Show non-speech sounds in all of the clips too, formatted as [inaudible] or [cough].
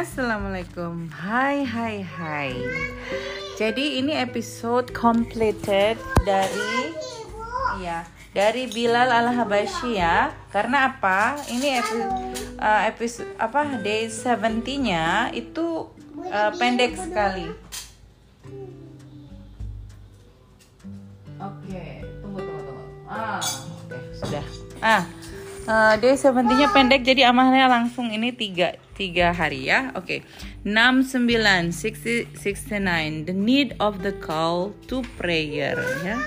Assalamualaikum. Hai hai hai. Jadi ini episode completed dari Iya dari Bilal al Habashi ya. Karena apa? Ini episode, uh, episode apa day 70 nya itu uh, pendek sekali. Oke okay. tunggu tunggu tunggu. Ah oke okay, sudah. Ah uh, day 70 nya pendek jadi amalnya langsung ini tiga tiga hari ya oke okay. 69 60 69 the need of the call to prayer ya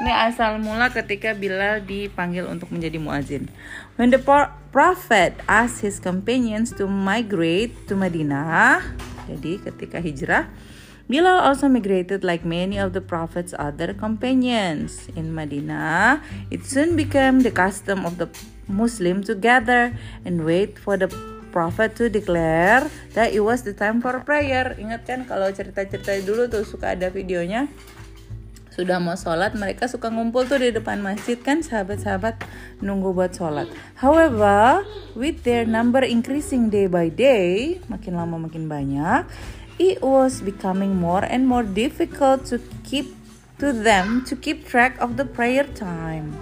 ini asal mula ketika Bilal dipanggil untuk menjadi muazin. When the prophet asked his companions to migrate to Madinah, jadi ketika hijrah, Bilal also migrated like many of the prophet's other companions. In Madinah, it soon became the custom of the Muslim to gather and wait for the prophet to declare that it was the time for prayer. Ingat kan kalau cerita-cerita dulu tuh suka ada videonya sudah mau sholat mereka suka ngumpul tuh di depan masjid kan sahabat-sahabat nunggu buat sholat however with their number increasing day by day makin lama makin banyak it was becoming more and more difficult to keep to them to keep track of the prayer time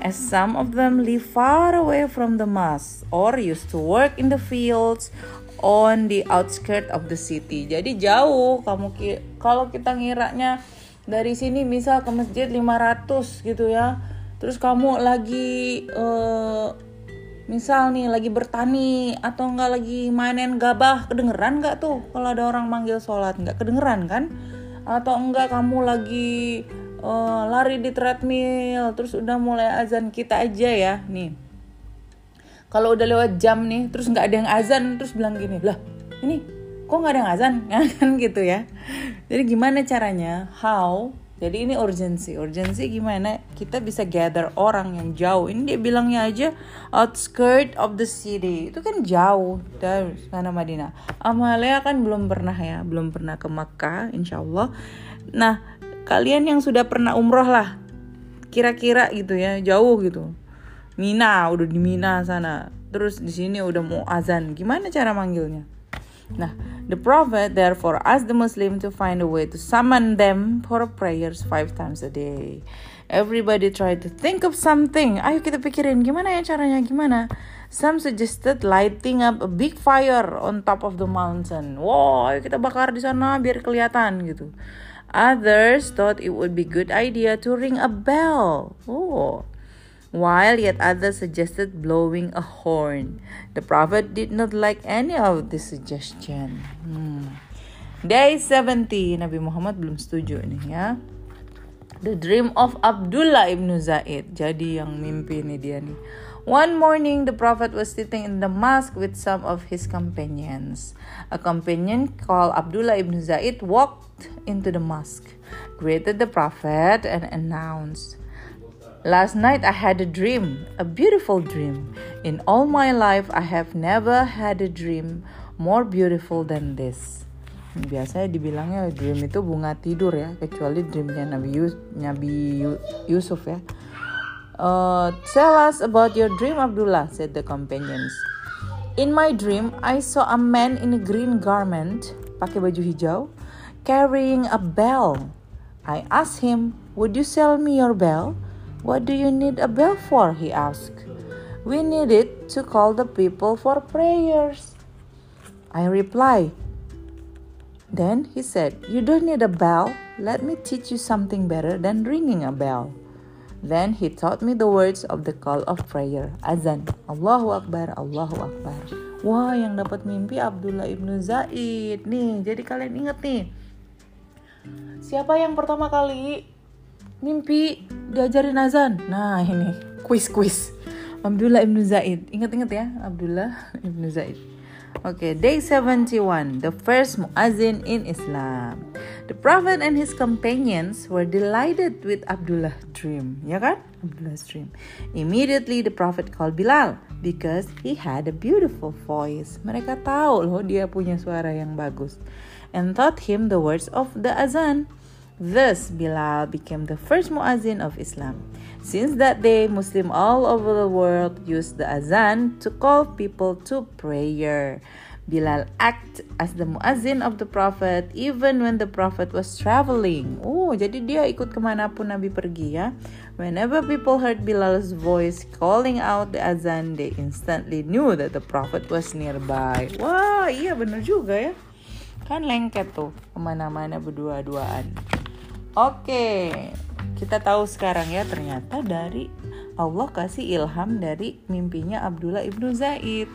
as some of them live far away from the mosque or used to work in the fields on the outskirt of the city. Jadi jauh kamu kalau kita ngiranya dari sini misal ke masjid 500 gitu ya. Terus kamu lagi uh, misal nih lagi bertani atau enggak lagi mainin gabah kedengeran nggak tuh kalau ada orang manggil sholat? Nggak kedengeran kan? Atau enggak kamu lagi uh, lari di treadmill. Terus udah mulai azan kita aja ya nih. Kalau udah lewat jam nih terus nggak ada yang azan terus bilang gini lah ini kok nggak ada yang azan? [laughs] Kan gitu ya. Jadi gimana caranya? How? Jadi ini urgency. Urgency gimana? Kita bisa gather orang yang jauh. Ini dia bilangnya aja outskirt of the city. Itu kan jauh. Dari sana Madinah. Amalia kan belum pernah ya belum pernah ke Makkah insya Allah. Nah kalian yang sudah pernah umroh lah kira-kira gitu ya jauh gitu Mina udah di Mina sana terus di sini udah mau azan gimana cara manggilnya Nah, the Prophet therefore asked the Muslim to find a way to summon them for prayers five times a day. Everybody tried to think of something. Ayo kita pikirin gimana ya caranya, gimana? Some suggested lighting up a big fire on top of the mountain. Wow, ayo kita bakar di sana biar kelihatan gitu. Others thought it would be good idea to ring a bell. Oh, while yet others suggested blowing a horn. The Prophet did not like any of this suggestion. Hmm. Day 70, Nabi Muhammad belum setuju nih ya. The dream of Abdullah ibn Zaid. Jadi yang mimpi nih dia nih. One morning, the Prophet was sitting in the mosque with some of his companions. A companion called Abdullah ibn Zaid walked into the mosque, greeted the Prophet, and announced, Last night I had a dream, a beautiful dream. In all my life I have never had a dream more beautiful than this. Biasanya dibilangnya dream itu bunga tidur ya, kecuali dreamnya Nabi, Yus Nabi Yusuf ya. Uh, tell us about your dream Abdullah, said the companions. In my dream, I saw a man in a green garment, pakai baju hijau, carrying a bell. I asked him, would you sell me your bell? What do you need a bell for? he asked. We need it to call the people for prayers. I replied. Then he said, You don't need a bell. Let me teach you something better than ringing a bell. Then he taught me the words of the call of prayer. Azan. Allahu Akbar, Allahu Akbar. Wah, yang dapat mimpi Abdullah ibnu Zaid. Nih, jadi kalian ingat nih. Siapa yang pertama kali mimpi diajarin azan. Nah ini quiz-quiz. Abdullah ibnu Zaid. Ingat-ingat ya Abdullah [laughs] ibnu Zaid. Okay, day 71, the first muazzin in Islam. The Prophet and his companions were delighted with Abdullah's dream. Ya kan? Abdullah's dream. Immediately the Prophet called Bilal because he had a beautiful voice. Mereka tahu loh dia punya suara yang bagus. And taught him the words of the azan. Thus, Bilal became the first muazzin of Islam. Since that day, Muslims all over the world use the azan to call people to prayer. Bilal act as the muazzin of the Prophet even when the Prophet was traveling. Oh, jadi dia ikut ke mana pun Nabi pergi ya. Whenever people heard Bilal's voice calling out the azan, they instantly knew that the Prophet was nearby. Wah, iya bener juga ya. Kan lengket tuh ke mana-mana berdua-duaan. Oke, kita tahu sekarang ya ternyata dari Allah kasih ilham dari mimpinya Abdullah ibnu Zaid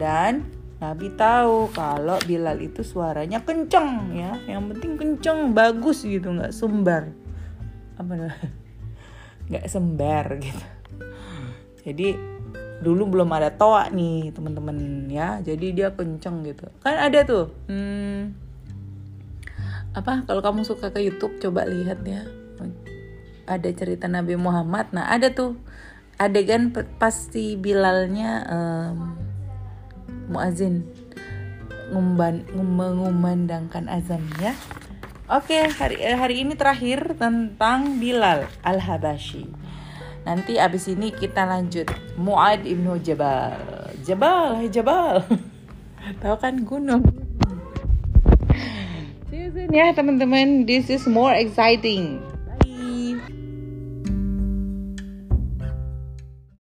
dan Nabi tahu kalau Bilal itu suaranya kenceng ya, yang penting kenceng, bagus gitu, nggak sumbar, apa [laughs] nggak sembar gitu. Jadi dulu belum ada toa nih teman-teman ya. Jadi dia kenceng gitu. Kan ada tuh. Hmm, apa? Kalau kamu suka ke YouTube coba lihat ya. Ada cerita Nabi Muhammad. Nah ada tuh. Adegan pasti Bilalnya um, muazin mengumandangkan azan ya. Oke hari hari ini terakhir tentang Bilal al Habashi Nanti abis ini kita lanjut Muad ibnu Jabal. Jabal, hai Jabal. [laughs] Tahu kan gunung. See you soon ya teman-teman. This is more exciting.